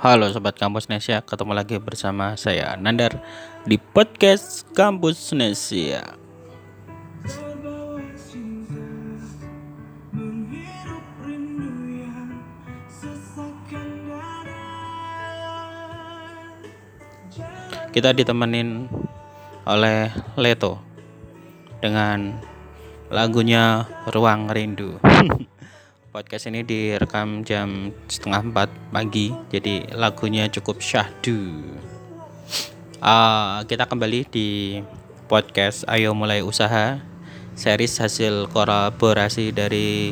Halo Sobat Kampus Nesia, ketemu lagi bersama saya Nandar di podcast Kampus Nesia. Kita ditemenin oleh Leto dengan lagunya Ruang Rindu. podcast ini direkam jam setengah empat pagi jadi lagunya cukup syahdu. Uh, kita kembali di podcast ayo mulai usaha series hasil kolaborasi dari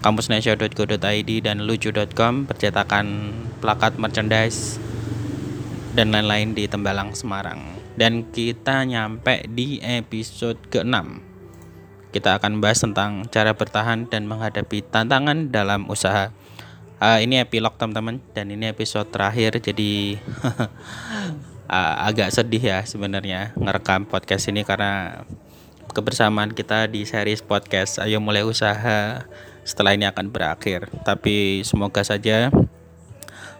kampusnesya.go.id dan lucu.com percetakan plakat merchandise dan lain-lain di Tembalang Semarang. Dan kita nyampe di episode ke-6 kita akan bahas tentang cara bertahan dan menghadapi tantangan dalam usaha. Uh, ini epilog teman-teman dan ini episode terakhir jadi uh, agak sedih ya sebenarnya ngerekam podcast ini karena kebersamaan kita di series podcast Ayo Mulai Usaha setelah ini akan berakhir. Tapi semoga saja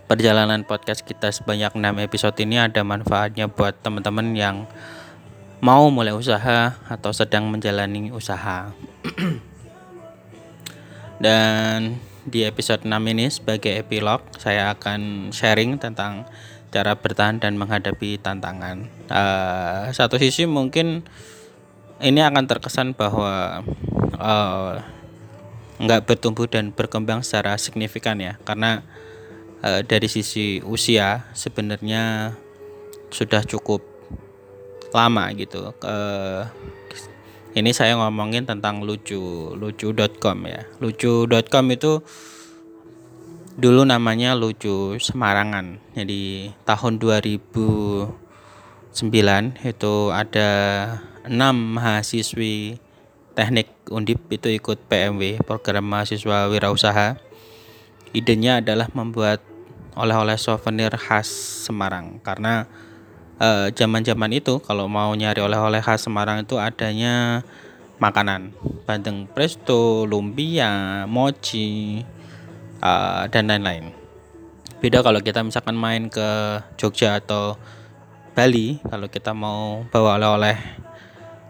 perjalanan podcast kita sebanyak 6 episode ini ada manfaatnya buat teman-teman yang mau mulai usaha atau sedang menjalani usaha. Dan di episode 6 ini sebagai epilog saya akan sharing tentang cara bertahan dan menghadapi tantangan. Uh, satu sisi mungkin ini akan terkesan bahwa uh, nggak bertumbuh dan berkembang secara signifikan ya, karena uh, dari sisi usia sebenarnya sudah cukup lama gitu. Uh, ini saya ngomongin tentang lucu, lucu.com ya. Lucu.com itu dulu namanya Lucu Semarangan. Jadi tahun 2009 itu ada enam mahasiswi teknik Undip itu ikut PMW program mahasiswa wirausaha. Idenya adalah membuat oleh-oleh souvenir khas Semarang karena zaman-zaman uh, itu kalau mau nyari oleh-oleh khas Semarang itu adanya makanan bandeng presto, lumpia, mochi uh, dan lain-lain. Beda kalau kita misalkan main ke Jogja atau Bali, kalau kita mau bawa oleh-oleh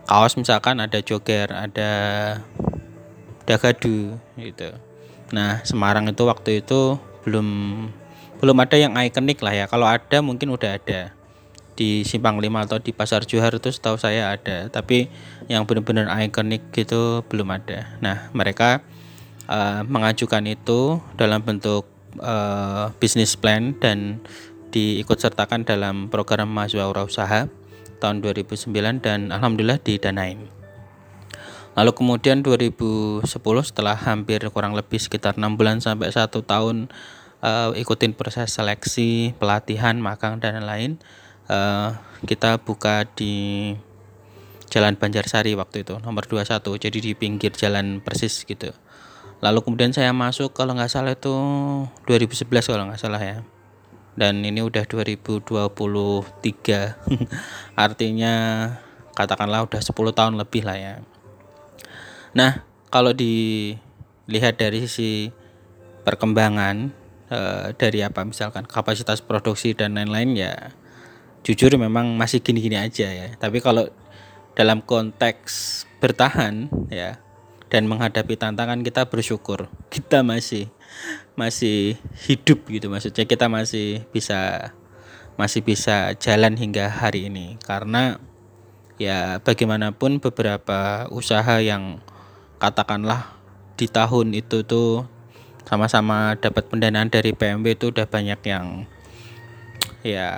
kaos misalkan ada joger, ada dagadu gitu. Nah, Semarang itu waktu itu belum belum ada yang ikonik lah ya. Kalau ada mungkin udah ada di Simpang Lima atau di Pasar Johar itu setahu saya ada tapi yang benar-benar ikonik gitu belum ada. Nah mereka uh, mengajukan itu dalam bentuk uh, bisnis plan dan diikut sertakan dalam program mahasiswa usaha tahun 2009 dan alhamdulillah didanain. Lalu kemudian 2010 setelah hampir kurang lebih sekitar enam bulan sampai satu tahun uh, ikutin proses seleksi, pelatihan, magang dan lain-lain uh, kita buka di Jalan Banjarsari waktu itu nomor 21 jadi di pinggir jalan persis gitu. Lalu kemudian saya masuk kalau nggak salah itu 2011 kalau nggak salah ya. Dan ini udah 2023 artinya katakanlah udah 10 tahun lebih lah ya. Nah kalau dilihat dari sisi perkembangan e, dari apa misalkan kapasitas produksi dan lain-lain ya jujur memang masih gini-gini aja ya. Tapi kalau dalam konteks bertahan ya dan menghadapi tantangan kita bersyukur. Kita masih masih hidup gitu maksudnya. Kita masih bisa masih bisa jalan hingga hari ini. Karena ya bagaimanapun beberapa usaha yang katakanlah di tahun itu tuh sama-sama dapat pendanaan dari PMB itu udah banyak yang ya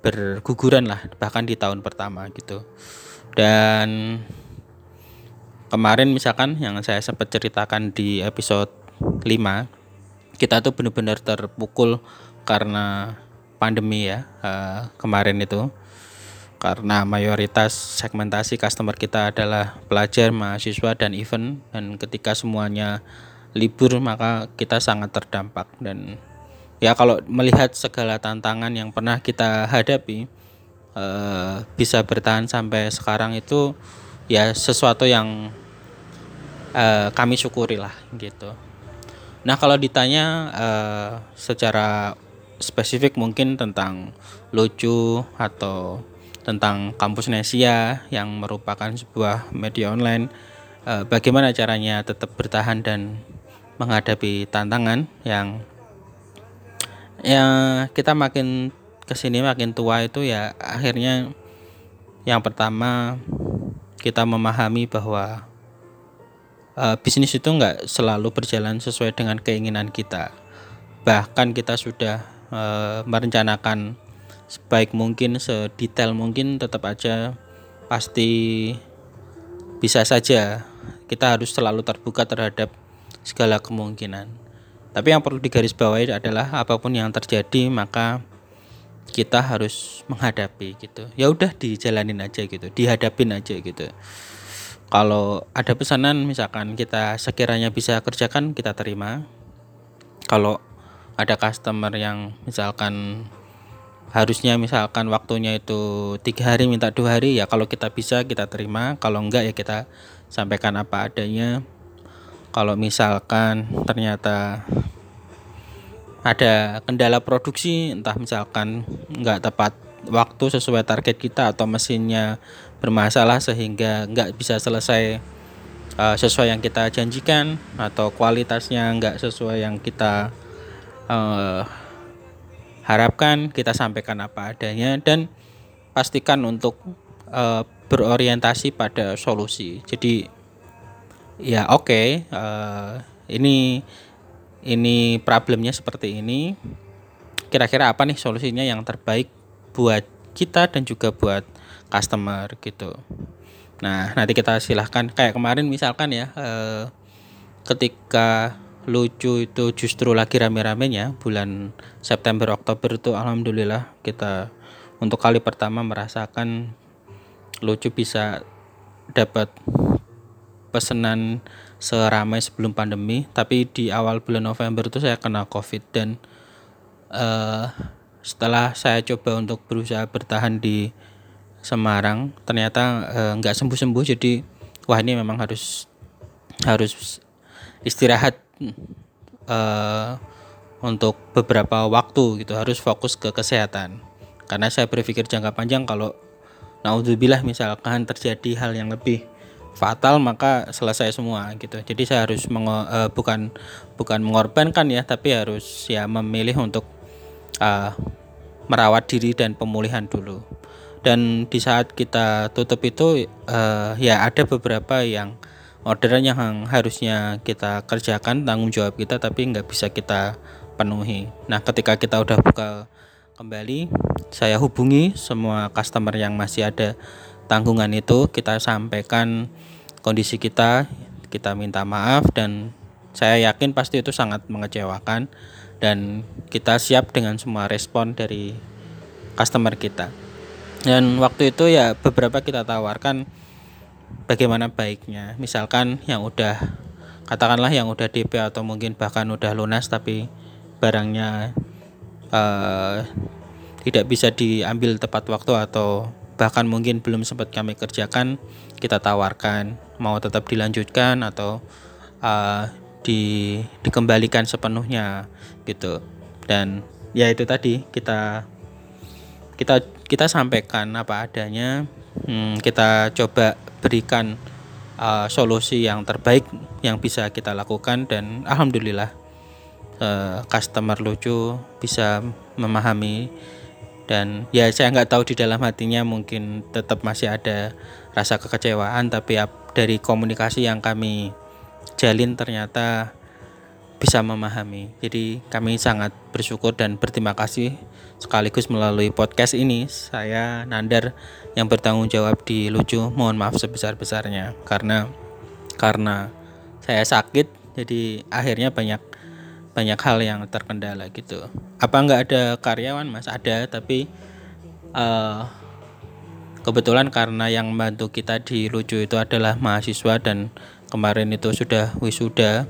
berguguran lah bahkan di tahun pertama gitu. Dan kemarin misalkan yang saya sempat ceritakan di episode 5 kita tuh benar-benar terpukul karena pandemi ya uh, kemarin itu. Karena mayoritas segmentasi customer kita adalah pelajar, mahasiswa dan event. Dan ketika semuanya libur maka kita sangat terdampak. Dan ya kalau melihat segala tantangan yang pernah kita hadapi uh, bisa bertahan sampai sekarang itu ya sesuatu yang uh, kami syukuri lah gitu. Nah kalau ditanya uh, secara spesifik mungkin tentang lucu atau tentang kampus Nesia yang merupakan sebuah media online uh, bagaimana caranya tetap bertahan dan menghadapi tantangan yang ya kita makin ke sini makin tua itu ya akhirnya yang pertama kita memahami bahwa uh, bisnis itu nggak selalu berjalan sesuai dengan keinginan kita. Bahkan kita sudah uh, merencanakan sebaik mungkin sedetail mungkin tetap aja pasti bisa saja. Kita harus selalu terbuka terhadap segala kemungkinan tapi yang perlu digarisbawahi adalah apa pun yang terjadi maka kita harus menghadapi gitu. Ya udah dijalanin aja gitu dihadapin aja gitu. Kalau ada pesanan misalkan kita sekiranya bisa kerjakan kita terima. Kalau ada customer yang misalkan harusnya misalkan waktunya itu tiga hari minta dua hari ya kalau kita bisa kita terima. Kalau enggak ya kita sampaikan apa adanya kalau misalkan ternyata ada kendala produksi entah misalkan enggak tepat waktu sesuai target kita atau mesinnya bermasalah sehingga enggak bisa selesai uh, sesuai yang kita janjikan atau kualitasnya enggak sesuai yang kita uh, harapkan kita sampaikan apa adanya dan pastikan untuk uh, berorientasi pada solusi. Jadi ya oke okay, uh, eh, ini ini problemnya seperti ini. Kira-kira apa nih solusinya yang terbaik buat kita dan juga buat customer gitu. Nah nanti kita silahkan kayak kemarin misalkan ya uh, ketika lucu itu justru lagi rame-ramenya bulan September Oktober itu alhamdulillah kita untuk kali pertama merasakan lucu bisa dapat pesanan seramai sebelum pandemi tapi di awal bulan November itu saya kena covid dan uh, setelah saya coba untuk berusaha bertahan di Semarang ternyata uh, nggak sembuh-sembuh. Jadi wah ini memang harus harus istirahat uh, untuk beberapa waktu gitu. Harus fokus ke kesehatan. Karena saya berpikir jangka panjang kalau naudzubillah misalkan terjadi hal yang lebih fatal maka selesai semua gitu. Jadi saya harus mengo, uh, bukan bukan mengorbankan ya tapi harus ya memilih untuk uh, merawat diri dan pemulihan dulu. Dan di saat kita tutup itu uh, ya ada beberapa yang orderan yang harusnya kita kerjakan tanggung jawab kita tapi nggak bisa kita penuhi. Nah ketika kita udah buka kembali saya hubungi semua customer yang masih ada tanggungan itu kita sampaikan kondisi kita kita minta maaf dan saya yakin pasti itu sangat mengecewakan dan kita siap dengan semua respon dari customer kita. Dan waktu itu ya beberapa kita tawarkan bagaimana baiknya. Misalkan yang udah katakanlah yang udah DP atau mungkin bahkan udah lunas tapi barangnya uh, tidak bisa diambil tepat waktu atau bahkan mungkin belum sempat kami kerjakan kita tawarkan. Mau tetap dilanjutkan atau uh, di dikembalikan sepenuhnya gitu. Dan ya itu tadi kita kita kita sampaikan apa adanya. Hmm, kita coba berikan uh, solusi yang terbaik yang bisa kita lakukan dan alhamdulillah uh, customer lucu bisa memahami dan ya saya nggak tahu di dalam hatinya mungkin tetap masih ada rasa kekecewaan tapi dari komunikasi yang kami jalin ternyata bisa memahami. Jadi kami sangat bersyukur dan berterima kasih sekaligus melalui podcast ini. Saya Nandar yang bertanggung jawab di Lucu mohon maaf sebesar-besarnya. Karena karena saya sakit jadi akhirnya banyak banyak hal yang terkendala gitu. Apa nggak ada karyawan mas? Ada tapi uh, kebetulan karena yang membantu kita di Lucu itu adalah mahasiswa dan kemarin itu sudah wisuda.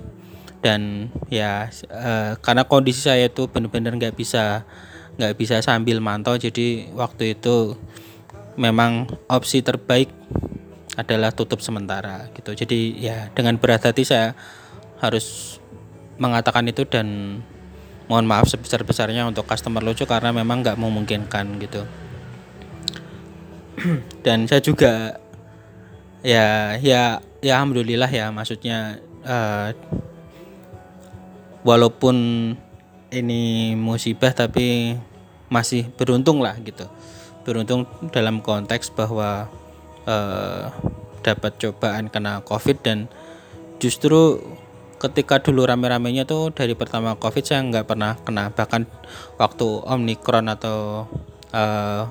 Dan ya uh, karena kondisi saya itu benar-benar nggak bisa nggak bisa sambil mantau jadi waktu itu memang opsi terbaik adalah tutup sementara gitu. Jadi ya dengan berat hati saya harus mengatakan itu dan mohon maaf sebesar besarnya untuk customer lucu karena memang nggak memungkinkan gitu. Dan saya juga ya ya ya alhamdulillah ya maksudnya uh, walaupun ini musibah tapi masih beruntung lah gitu. Beruntung dalam konteks bahwa uh, dapat cobaan kena covid dan justru ketika dulu rame-ramenya tuh dari pertama covid saya nggak pernah kena. Bahkan waktu omikron atau uh,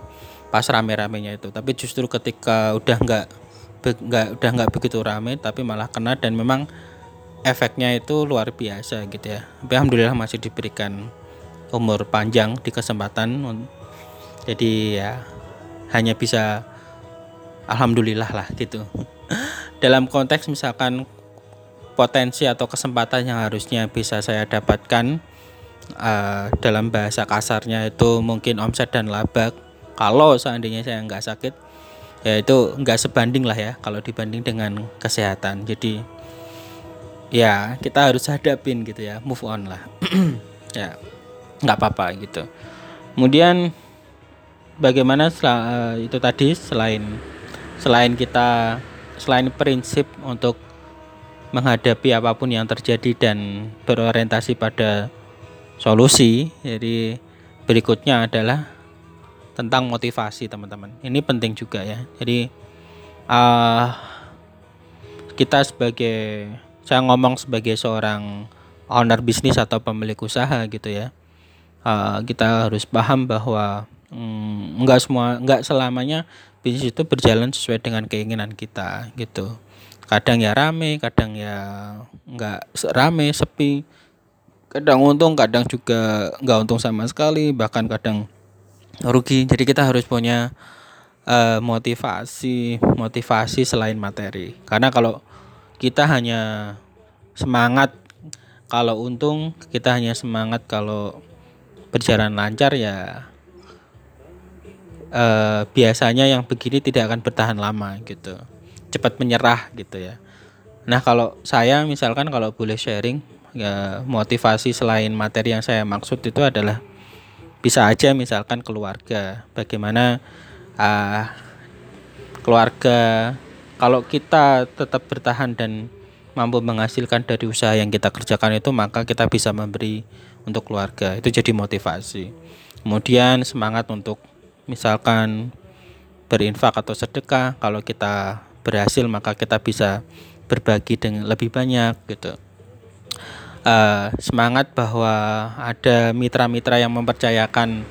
pas rame-ramenya itu. Tapi justru ketika udah nggak nggak udah nggak begitu rame tapi malah kena dan memang efeknya itu luar biasa gitu ya. Tapi alhamdulillah masih diberikan umur panjang di kesempatan jadi ya hanya bisa alhamdulillah lah gitu. Dalam konteks misalkan potensi atau kesempatan yang harusnya bisa saya dapatkan uh, dalam bahasa kasarnya itu mungkin omset dan laba kalau seandainya saya nggak sakit ya itu nggak sebanding lah ya kalau dibanding dengan kesehatan. Jadi ya kita harus hadapin gitu ya move on lah. Ya nggak apa-apa gitu. Kemudian bagaimana uh, itu tadi selain selain kita selain prinsip untuk menghadapi apa pun yang terjadi dan berorientasi pada solusi. Jadi berikutnya adalah tentang motivasi teman-teman. Ini penting juga ya. Jadi uh, kita sebagai saya ngomong sebagai seorang owner bisnis atau pemilik usaha gitu ya. Uh, kita harus paham bahwa mm, enggak semua enggak selamanya bisnis itu berjalan sesuai dengan keinginan kita gitu kadang ya rame kadang ya nggak rame sepi. Kadang untung kadang juga nggak untung sama sekali bahkan kadang rugi. Jadi kita harus punya uh, motivasi motivasi selain materi. Karena kalau kita hanya semangat kalau untung kita hanya semangat kalau berjalan lancar ya uh, biasanya yang begini tidak akan bertahan lama gitu cepat menyerah gitu ya. Nah kalau saya misalkan kalau boleh sharing ya motivasi selain materi yang saya maksud itu adalah bisa aja misalkan keluarga. Bagaimana uh, keluarga kalau kita tetap bertahan dan mampu menghasilkan dari usaha yang kita kerjakan itu maka kita bisa memberi untuk keluarga. Itu jadi motivasi. Kemudian semangat untuk misalkan berinfak atau sedekah. Kalau kita berhasil maka kita bisa berbagi dengan lebih banyak gitu. Uh, semangat bahwa ada mitra-mitra yang mempercayakan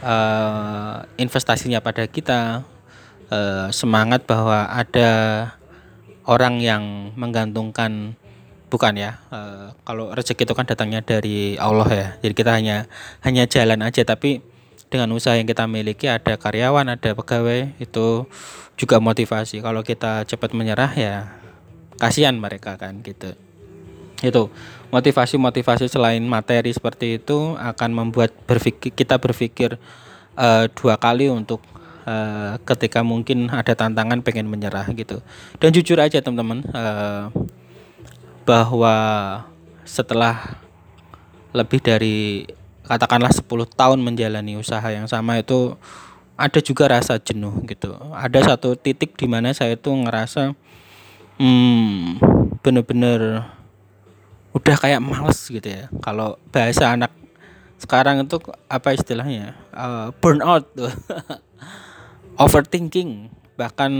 uh, investasinya pada kita. Uh, semangat bahwa ada orang yang menggantungkan bukan ya uh, kalau rezeki itu kan datangnya dari Allah ya. Jadi kita hanya hanya jalan aja tapi dengan usaha yang kita miliki ada karyawan ada pegawai itu juga motivasi. Kalau kita cepat menyerah ya kasihan mereka kan gitu. Itu motivasi-motivasi selain materi seperti itu akan membuat berpikir kita berpikir uh, dua kali untuk uh, ketika mungkin ada tantangan pengen menyerah gitu. Dan jujur aja teman-teman uh, bahwa setelah lebih dari katakanlah 10 tahun menjalani usaha yang sama itu ada juga rasa jenuh gitu. Ada satu titik di mana saya tuh ngerasa hmm, bener-bener udah kayak males gitu ya. Kalau bahasa anak sekarang itu apa istilahnya? Uh, burnout tuh. Overthinking bahkan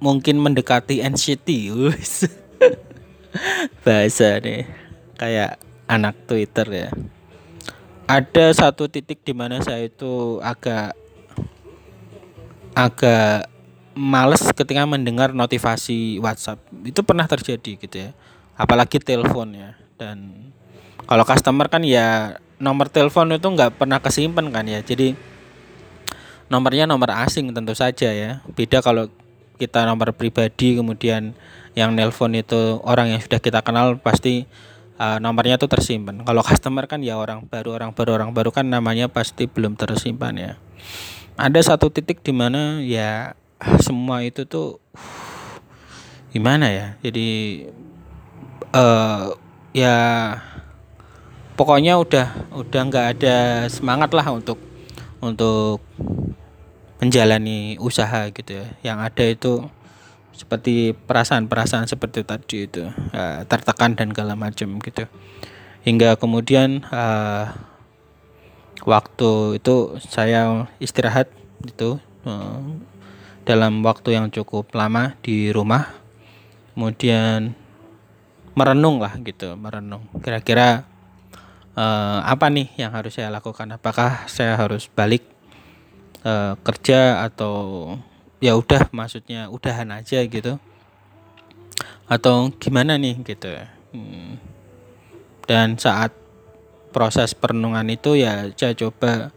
mungkin mendekati anxiety. bahasa nih kayak anak Twitter ya ada satu titik di mana saya itu agak agak males ketika mendengar notifikasi WhatsApp. Itu pernah terjadi gitu ya. Apalagi telepon ya. Dan kalau customer kan ya nomor telepon itu nggak pernah kesimpan kan ya. Jadi nomornya nomor asing tentu saja ya. Beda kalau kita nomor pribadi kemudian yang nelpon itu orang yang sudah kita kenal pasti uh, nomornya tuh tersimpan. Kalau customer kan ya orang baru, orang baru, orang baru kan namanya pasti belum tersimpan ya. Ada satu titik di mana ya semua itu tuh gimana ya? Jadi uh, ya pokoknya udah udah nggak ada semangat lah untuk untuk menjalani usaha gitu ya yang ada itu seperti perasaan-perasaan seperti tadi itu uh, tertekan dan segala macam gitu. Hingga kemudian uh, waktu itu saya istirahat itu uh, dalam waktu yang cukup lama di rumah. Kemudian merenung lah gitu merenung. Kira-kira uh, apa nih yang harus saya lakukan? Apakah saya harus balik uh, kerja atau ya udah maksudnya udahan aja gitu. Atau gimana nih gitu. Hmm. dan saat proses perenungan itu ya saya coba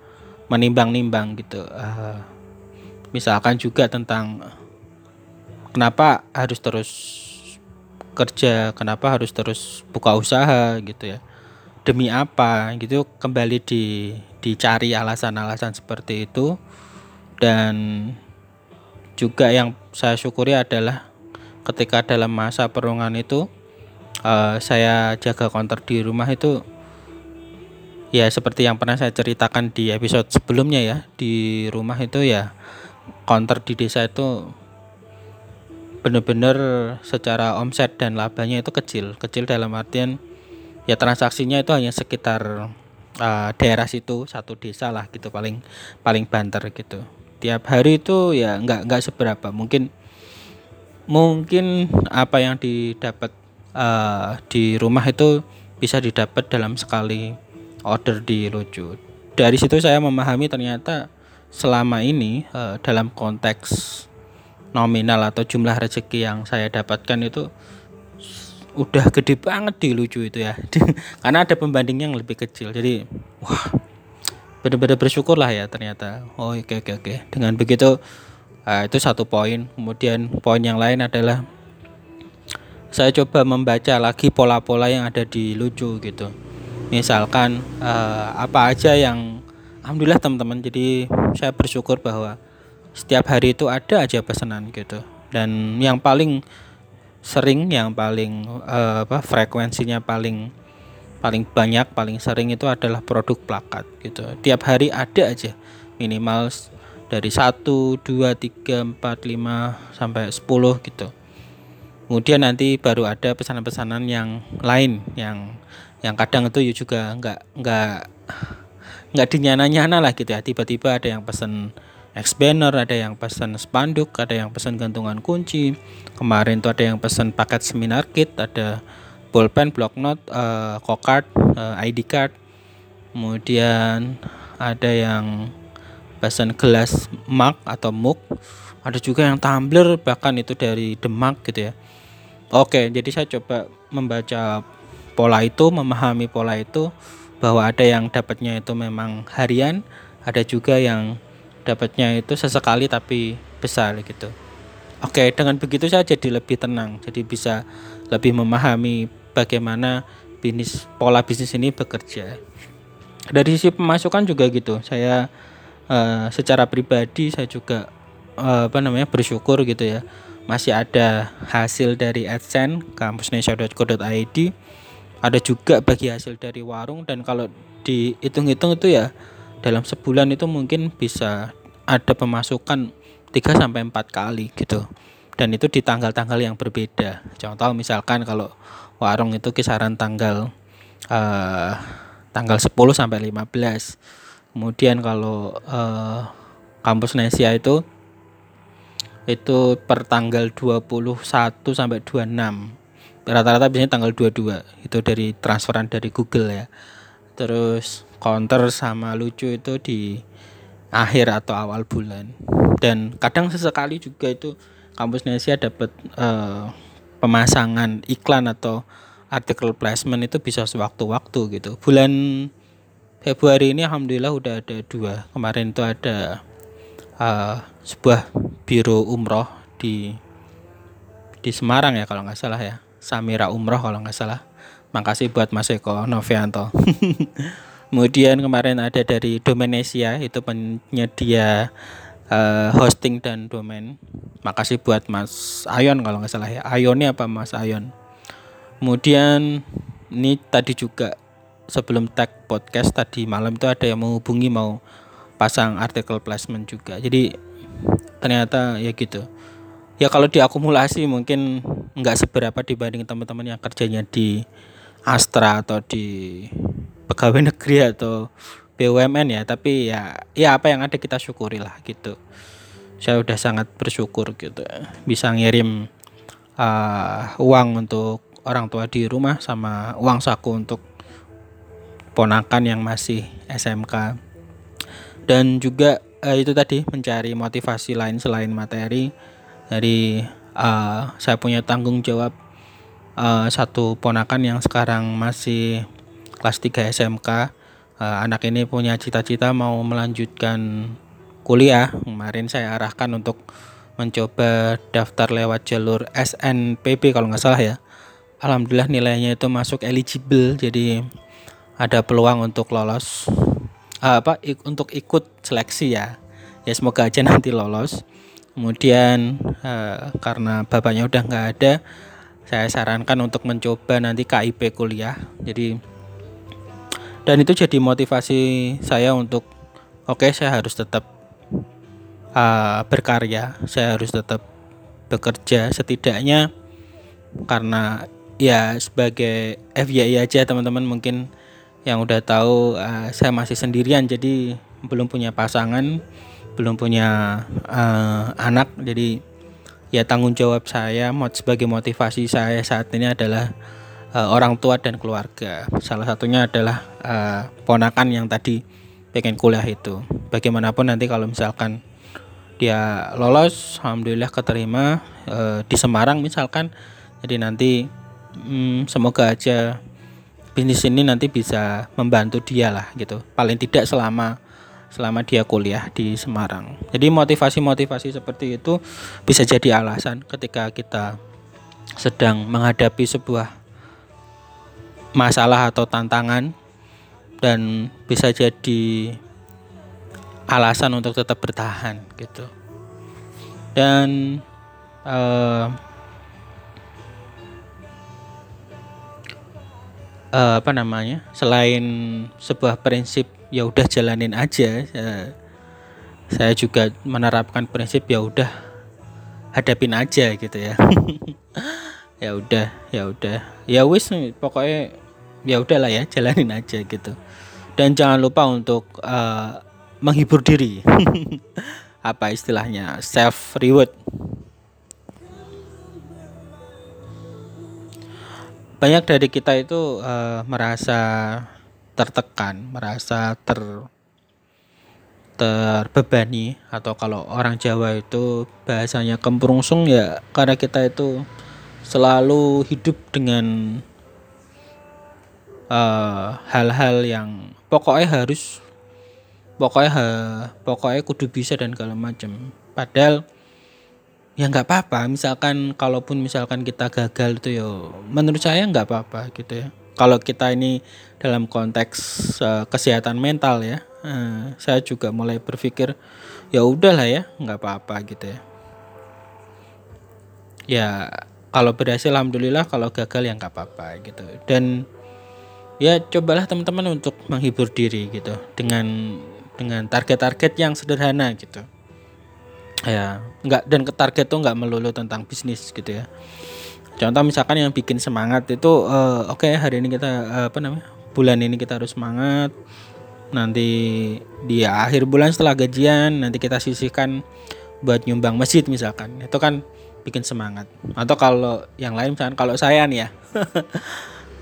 menimbang-nimbang gitu. Uh, misalkan juga tentang kenapa harus terus kerja kenapa harus terus buka usaha gitu ya. Demi apa gitu kembali di dicari alasan-alasan seperti itu. Dan juga yang saya syukuri adalah ketika dalam masa perungan itu uh, saya jaga konter di rumah itu ya seperti yang pernah saya ceritakan di episode sebelumnya ya di rumah itu ya konter di desa itu benar-benar secara omset dan labanya itu kecil. Kecil dalam artian ya transaksinya itu hanya sekitar uh, daerah situ satu desa lah gitu paling paling banter gitu tiap hari itu ya nggak nggak seberapa. Mungkin mungkin apa yang didapat uh, di rumah itu bisa didapat dalam sekali order di Lojo. Dari situ saya memahami ternyata selama ini uh, dalam konteks nominal atau jumlah rezeki yang saya dapatkan itu udah gede banget di lucu itu ya. Karena ada pembanding yang lebih kecil. Jadi wah benar-benar bersyukur lah ya ternyata. Oh oke okay, oke okay, oke. Okay. dengan begitu uh, itu satu poin. Kemudian poin yang lain adalah saya coba membaca lagi pola-pola yang ada di lucu gitu. Misalkan uh, apa aja yang alhamdulillah teman-teman jadi saya bersyukur bahwa setiap hari itu ada aja pesanan gitu. Dan yang paling sering yang paling uh, apa frekuensinya paling paling banyak paling sering itu adalah produk plakat gitu. Tiap hari ada aja minimal dari 1 2 3 4 5 sampai 10 gitu. Kemudian nanti baru ada pesanan-pesanan yang lain yang yang kadang itu juga nggak nggak nggak dinyana-nyana lah gitu ya. Tiba-tiba ada yang pesan X banner, ada yang pesan spanduk, ada yang pesan gantungan kunci. Kemarin tuh ada yang pesan paket seminar kit, ada pulpen, note, uh, card, uh, ID card. Kemudian ada yang pesan gelas mug atau mug. Ada juga yang tumbler bahkan itu dari Demak gitu ya. Oke, jadi saya coba membaca pola itu, memahami pola itu bahwa ada yang dapatnya itu memang harian, ada juga yang dapatnya itu sesekali tapi besar gitu. Oke, dengan begitu saya jadi lebih tenang, jadi bisa lebih memahami bagaimana bisnis pola bisnis ini bekerja. Dari sisi pemasukan juga gitu. Saya uh, secara pribadi saya juga uh, apa namanya bersyukur gitu ya. Masih ada hasil dari AdSense kampusnesha.co.id. Ada juga bagi hasil dari warung dan kalau dihitung-hitung itu ya dalam sebulan itu mungkin bisa ada pemasukan 3 sampai 4 kali gitu. Dan itu di tanggal-tanggal yang berbeda. Contoh misalkan kalau warung itu kisaran tanggal uh, tanggal 10 sampai 15. Kemudian kalau uh, kampus Nesia itu itu per tanggal 21 sampai 26. Rata-rata biasanya tanggal 22. Itu dari transferan dari Google ya. Terus counter sama lucu itu di akhir atau awal bulan. Dan kadang sesekali juga itu kampus Nesia dapat uh, pemasangan iklan atau artikel placement itu bisa sewaktu-waktu gitu. Bulan Februari ini alhamdulillah udah ada dua. Kemarin itu ada uh, sebuah biro umroh di di Semarang ya kalau nggak salah ya. Samira Umroh kalau nggak salah. Makasih buat Mas Eko Novianto. Kemudian kemarin ada dari Domenesia itu penyedia uh, hosting dan domain. Makasih buat Mas Ayon kalau nggak salah ya. Ayonnya apa Mas Ayon? Kemudian ini tadi juga sebelum tag podcast tadi malam itu ada yang menghubungi mau pasang artikel placement juga jadi ternyata ya gitu ya kalau diakumulasi mungkin nggak seberapa dibanding teman-teman yang kerjanya di Astra atau di pegawai negeri atau BUMN ya tapi ya ya apa yang ada kita syukuri lah gitu. Saya udah sangat bersyukur gitu bisa ngirim uh, uang untuk orang tua di rumah sama uang saku untuk ponakan yang masih SMK dan juga uh, itu tadi mencari motivasi lain selain materi. Dari uh, saya punya tanggung jawab uh, satu ponakan yang sekarang masih kelas 3 SMK uh, anak ini punya cita-cita mau melanjutkan kuliah. Kemarin saya arahkan untuk mencoba daftar lewat jalur SNPB kalau nggak salah ya. Alhamdulillah nilainya itu masuk eligible jadi ada peluang untuk lolos. Uh, apa ik, untuk ikut seleksi ya. Ya semoga aja nanti lolos. Kemudian uh, karena bapaknya udah nggak ada saya sarankan untuk mencoba nanti KIP kuliah. Jadi dan itu jadi motivasi saya untuk oke okay, saya harus tetap uh, berkarya saya harus tetap bekerja setidaknya karena ya sebagai FYI aja teman-teman mungkin yang udah tahu uh, saya masih sendirian jadi belum punya pasangan belum punya uh, anak. Jadi ya tanggung jawab saya sebagai motivasi saya saat ini adalah uh, orang tua dan keluarga. Salah satunya adalah uh, ponakan yang tadi pengen kuliah itu. Bagaimanapun nanti kalau misalkan dia lolos alhamdulillah keterima uh, di Semarang misalkan. Jadi nanti hmm, semoga aja bisnis ini nanti bisa membantu dia lah gitu. Paling tidak selama selama dia kuliah di Semarang. Jadi motivasi-motivasi seperti itu bisa jadi alasan ketika kita sedang menghadapi sebuah masalah atau tantangan dan bisa jadi alasan untuk tetap bertahan gitu. Dan uh, uh, apa namanya selain sebuah prinsip ya udah jalanin aja uh, saya juga menerapkan prinsip ya udah hadapin aja gitu ya ya udah ya udah. Ya wis pokoknya ya udahlah ya jalanin aja gitu. Dan jangan lupa untuk uh, menghibur diri. Apa istilahnya? Self reward. Banyak dari kita itu uh, merasa tertekan, merasa ter terbebani. Atau kalau orang Jawa itu bahasanya kempurungsung ya karena kita itu selalu hidup dengan eh, hal-hal uh, yang pokoknya harus pokoknya ha, pokoknya kudu bisa dan segala macam padahal ya nggak apa-apa. Misalkan kalaupun misalkan kita gagal itu ya menurut saya nggak apa-apa gitu ya. Kalau kita ini dalam konteks uh, kesehatan mental ya uh, saya juga mulai berpikir ya udahlah ya nggak apa-apa gitu ya. Ya kalau berhasil alhamdulillah kalau gagal ya nggak apa-apa gitu. Dan ya cobalah teman-teman untuk menghibur diri gitu dengan dengan target-target yang sederhana gitu. Ya nggak dan ke target tuh nggak melulu tentang bisnis gitu ya. Contoh misalkan yang bikin semangat itu uh, oke okay, hari ini kita uh, apa namanya bulan ini kita harus semangat. Nanti di akhir bulan setelah gajian nanti kita sisihkan buat nyumbang masjid misalkan. Itu kan bikin semangat. Atau kalau yang lain misalkan kalau saya nih ya.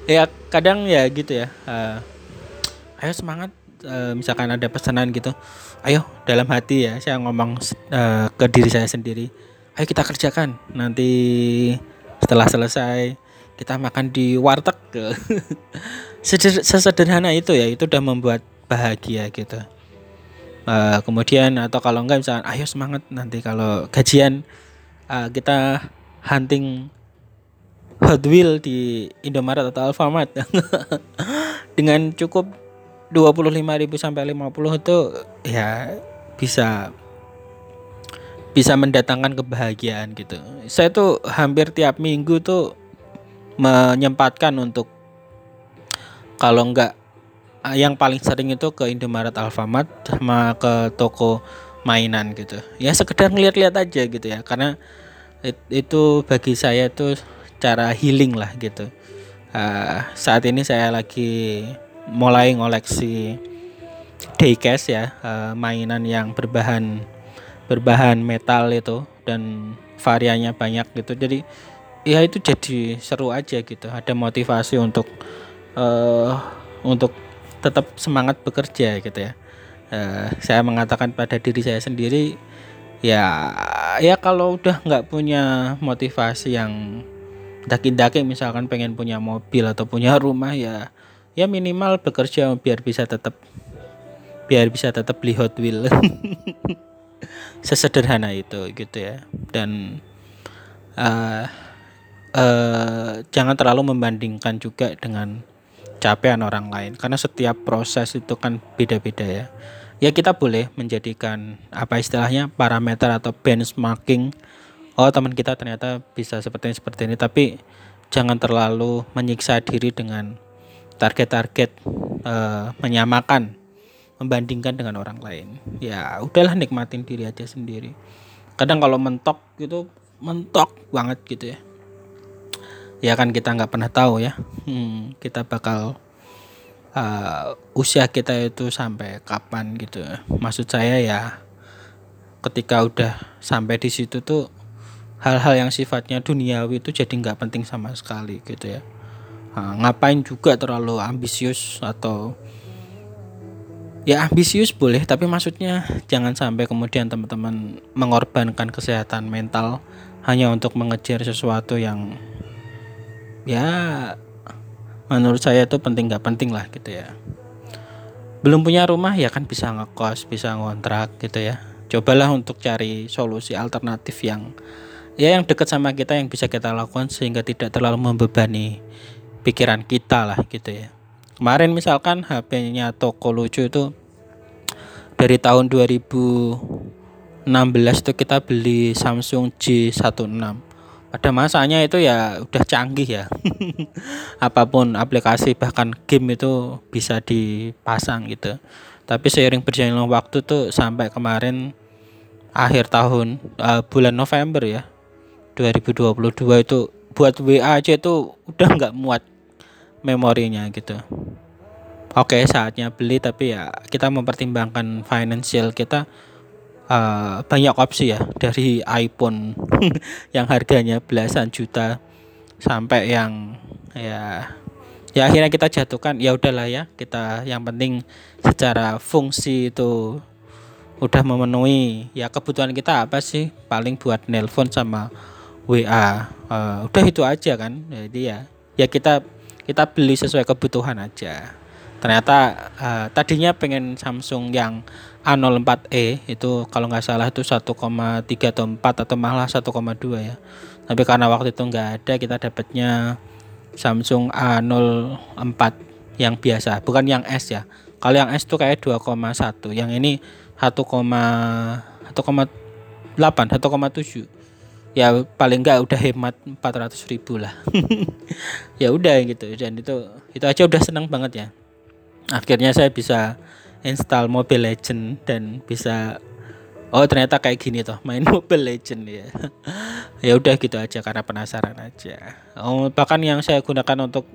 Ya kadang ya gitu ya uh, ayo semangat uh, misalkan ada pesanan gitu. Ayo dalam hati ya saya ngomong uh, ke diri saya sendiri. Ayo kita kerjakan nanti setelah selesai kita makan di warteg. Sesederhana itu ya itu udah membuat bahagia gitu. Uh, kemudian atau kalau enggak misalkan ayo semangat nanti kalau gajian uh, kita hunting Hot Wheel di Indomaret atau Alfamart dengan cukup 25.000 sampai 50 itu ya bisa bisa mendatangkan kebahagiaan gitu. Saya tuh hampir tiap minggu tuh menyempatkan untuk kalau enggak yang paling sering itu ke Indomaret Alfamart sama ke toko mainan gitu. Ya sekedar ngeliat-liat aja gitu ya. Karena itu bagi saya itu cara healing lah gitu. Uh, saat ini saya lagi mulai ngoleksi diecast ya uh, mainan yang berbahan berbahan metal itu dan variannya banyak gitu. Jadi ya itu jadi seru aja gitu. Ada motivasi untuk uh, untuk tetap semangat bekerja gitu ya uh, saya mengatakan pada diri saya sendiri ya ya kalau udah nggak punya motivasi yang daki-daki misalkan pengen punya mobil atau punya rumah ya ya minimal bekerja biar bisa tetap biar bisa tetap beli Hot Wheel sesederhana itu gitu ya. Dan uh, uh, jangan terlalu membandingkan juga dengan capaian orang lain. Karena setiap proses itu kan beda-beda ya. Ya kita boleh menjadikan apa istilahnya parameter atau benchmarking. Oh teman kita ternyata bisa seperti ini seperti ini. Tapi jangan terlalu menyiksa diri dengan target-target uh, menyamakan membandingkan dengan orang lain. Ya udahlah nikmatin diri aja sendiri. Kadang kalau mentok gitu mentok banget gitu ya ya kan kita nggak pernah tahu ya. Hmm, kita bakal uh, usia kita itu sampai kapan gitu. Maksud saya ya ketika udah sampai di situ tuh hal-hal yang sifatnya duniawi itu jadi nggak penting sama sekali gitu ya. Nah, ngapain juga terlalu ambisius atau ya ambisius boleh tapi maksudnya jangan sampai kemudian teman-teman mengorbankan kesehatan mental hanya untuk mengejar sesuatu yang ya menurut saya itu penting nggak penting lah gitu ya. Belum punya rumah ya kan bisa ngekos bisa ngontrak gitu ya. Cobalah untuk cari solusi alternatif yang ya yang dekat sama kita yang bisa kita lakukan sehingga tidak terlalu membebani pikiran kita lah gitu ya. Kemarin misalkan HP-nya toko lucu itu dari tahun 2016 itu kita beli Samsung J16 pada masanya itu ya udah canggih ya. Apa pun aplikasi bahkan game itu bisa dipasang gitu. Tapi seiring berjalannya waktu tuh sampai kemarin akhir tahun uh, bulan November ya 2022 itu buat WA aja itu udah nggak muat memorinya gitu. Oke saatnya beli tapi ya kita mempertimbangkan financial kita uh, banyak opsi ya. Dari iPhone yang harganya belasan juta sampai yang ya ya akhirnya kita jatuhkan ya udahlah ya kita yang penting secara fungsi itu udah memenuhi. Ya kebutuhan kita apa sih? Paling buat nelpon sama WA uh, eh, udah itu aja kan. Jadi ya ya kita kita beli sesuai kebutuhan aja ternyata uh, tadinya pengen Samsung yang A04e itu kalau nggak salah itu 1,3 atau 4 atau malah 1,2 ya. Tapi karena waktu itu nggak ada kita dapatnya Samsung A04 yang biasa bukan yang S ya. Kalau yang S itu kayak 2,1 yang ini 1,1,8 1,7 ya paling enggak udah hemat 400 ribu lah. Ya udah gitu dan itu itu aja udah seneng banget ya akhirnya saya bisa install Mobile Legend dan bisa oh ternyata kayak gini tuh main Mobile Legend ya. Ya udah gitu aja karena penasaran aja. Oh, bahkan yang saya gunakan untuk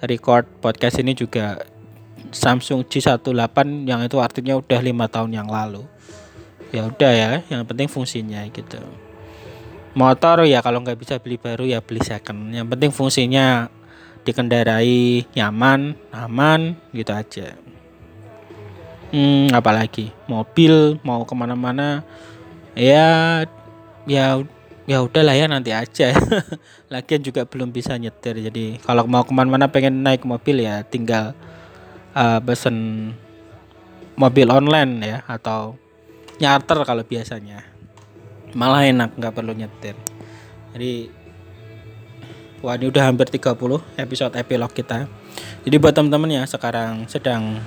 record podcast ini juga Samsung G18 yang itu artinya udah lima tahun yang lalu. Ya udah ya yang penting fungsinya gitu. Motor ya kalau nggak bisa beli baru ya beli second. Yang penting fungsinya dikendarai nyaman aman gitu aja. Hmm, apalagi? Mobil mau ke mana-mana ya ya ya udahlah ya nanti aja. Lagian juga belum bisa nyetir jadi kalau mau ke mana-mana pengen naik mobil ya tinggal uh, pesen mobil online ya atau nyarter kalau biasanya. Malah enak nggak perlu nyetir. Jadi wah ini udah hampir 30 episode epilog kita. Jadi buat teman-teman ya sekarang sedang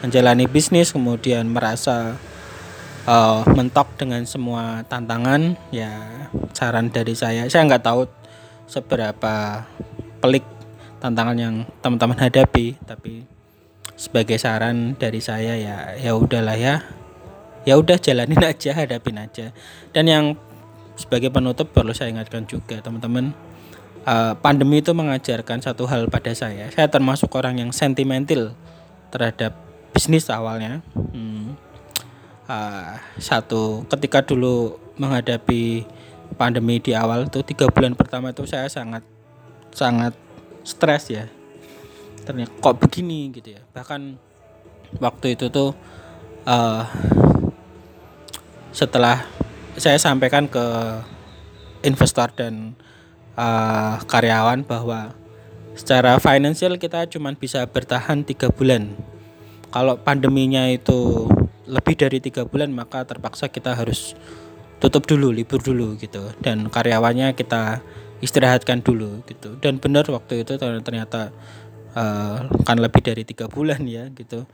menjalani bisnis kemudian merasa uh, mentok dengan semua tantangan ya saran dari saya. Saya nggak tahu seberapa pelik tantangan yang teman-teman hadapi tapi sebagai saran dari saya ya ya udahlah ya. Ya udah jalanin aja hadapin aja. Dan yang sebagai penutup perlu saya ingatkan juga teman-teman uh, pandemi itu mengajarkan satu hal pada saya. Saya termasuk orang yang sentimental terhadap bisnis awalnya. Hmm. uh, satu ketika dulu menghadapi pandemi di awal itu tiga bulan pertama itu saya sangat sangat stres ya. Ternyata kok begini gitu ya. Bahkan waktu itu tuh uh, setelah saya sampaikan ke investor dan uh, karyawan bahwa secara finansial kita cuma bisa bertahan tiga bulan. Kalau pandeminya itu lebih dari tiga bulan maka terpaksa kita harus tutup dulu libur dulu gitu. Dan karyawannya kita istirahatkan dulu gitu. Dan benar waktu itu ternyata uh, kan lebih dari tiga bulan ya gitu.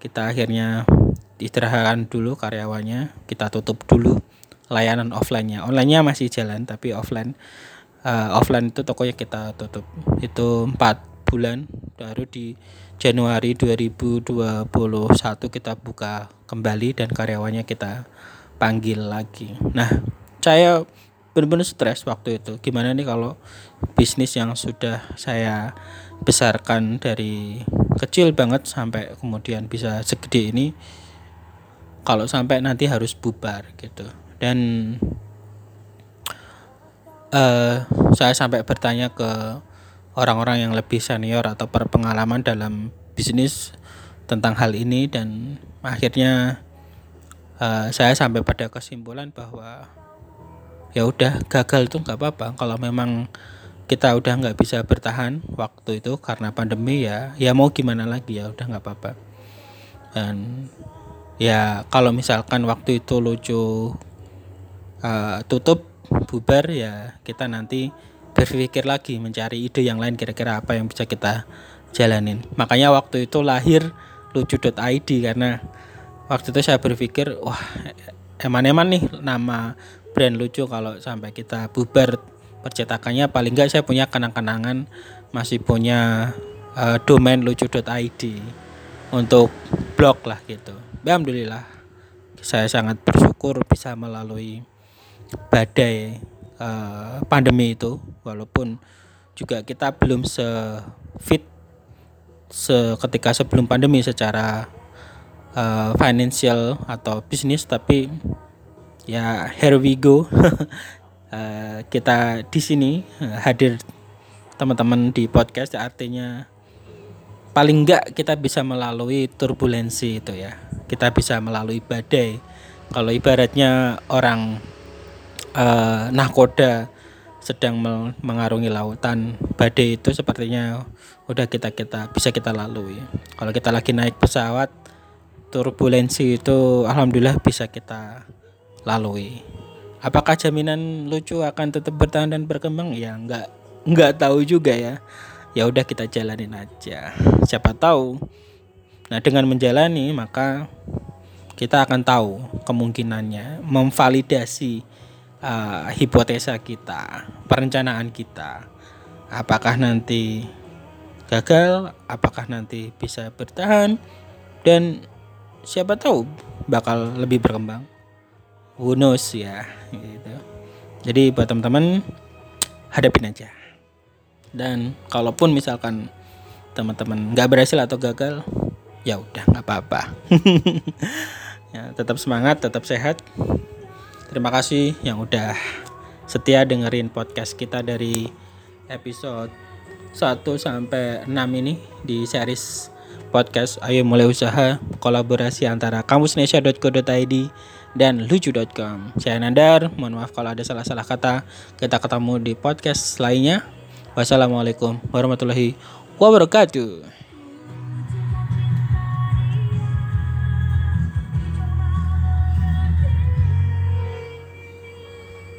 Kita akhirnya istirahatkan dulu karyawannya kita tutup dulu layanan offline-nya. Online-nya masih jalan tapi offline uh, offline itu tokonya kita tutup. Itu empat bulan baru di Januari 2021 kita buka kembali dan karyawannya kita panggil lagi. Nah saya benar-benar stres waktu itu. Gimana nih kalau bisnis yang sudah saya besarkan dari kecil banget sampai kemudian bisa segede ini kalau sampai nanti harus bubar gitu. Dan uh, saya sampai bertanya ke orang-orang yang lebih senior atau berpengalaman dalam bisnis tentang hal ini dan akhirnya uh, saya sampai pada kesimpulan bahwa ya udah gagal itu nggak apa-apa. Kalau memang kita udah nggak bisa bertahan waktu itu karena pandemi ya ya mau gimana lagi ya udah nggak apa-apa. Dan ya kalau misalkan waktu itu lucu uh, tutup bubar ya kita nanti berpikir lagi mencari ide yang lain kira-kira apa yang bisa kita jalanin makanya waktu itu lahir lucu.id karena waktu itu saya berpikir wah eman-eman nih nama brand lucu kalau sampai kita bubar percetakannya paling enggak saya punya kenang-kenangan masih punya uh, domain lucu.id untuk blog lah gitu. Alhamdulillah saya sangat bersyukur bisa melalui badai uh, pandemi itu walaupun juga kita belum se fit seketika sebelum pandemi secara uh, financial atau bisnis tapi ya here we go. Uh, kita di sini uh, hadir teman-teman di podcast artinya paling enggak kita bisa melalui turbulensi itu ya. Kita bisa melalui badai. Kalau ibaratnya orang uh, nahkoda sedang mengarungi lautan badai itu sepertinya udah kita kita bisa kita lalui kalau kita lagi naik pesawat turbulensi itu alhamdulillah bisa kita lalui. Apakah jaminan lucu akan tetap bertahan dan berkembang? Ya nggak nggak tahu juga ya. Ya udah kita jalanin aja. Siapa tahu. Nah dengan menjalani maka kita akan tahu kemungkinannya memvalidasi uh, hipotesa kita, perencanaan kita. Apakah nanti gagal, apakah nanti bisa bertahan? Dan siapa tahu bakal lebih berkembang. Who knows ya gitu. Jadi buat teman-teman hadapin aja. Dan kalaupun misalkan teman-teman nggak berhasil atau gagal ya udah nggak apa-apa. Ya tetap semangat tetap sehat terima kasih yang udah setia dengerin podcast kita dari episode 1 sampai 6 ini di series podcast Ayo Mulai Usaha kolaborasi antara kamusnesia.co.id dan lucu.com. Saya Nandar, mohon maaf kalau ada salah-salah kata. Kita ketemu di podcast lainnya. Wassalamualaikum warahmatullahi wabarakatuh.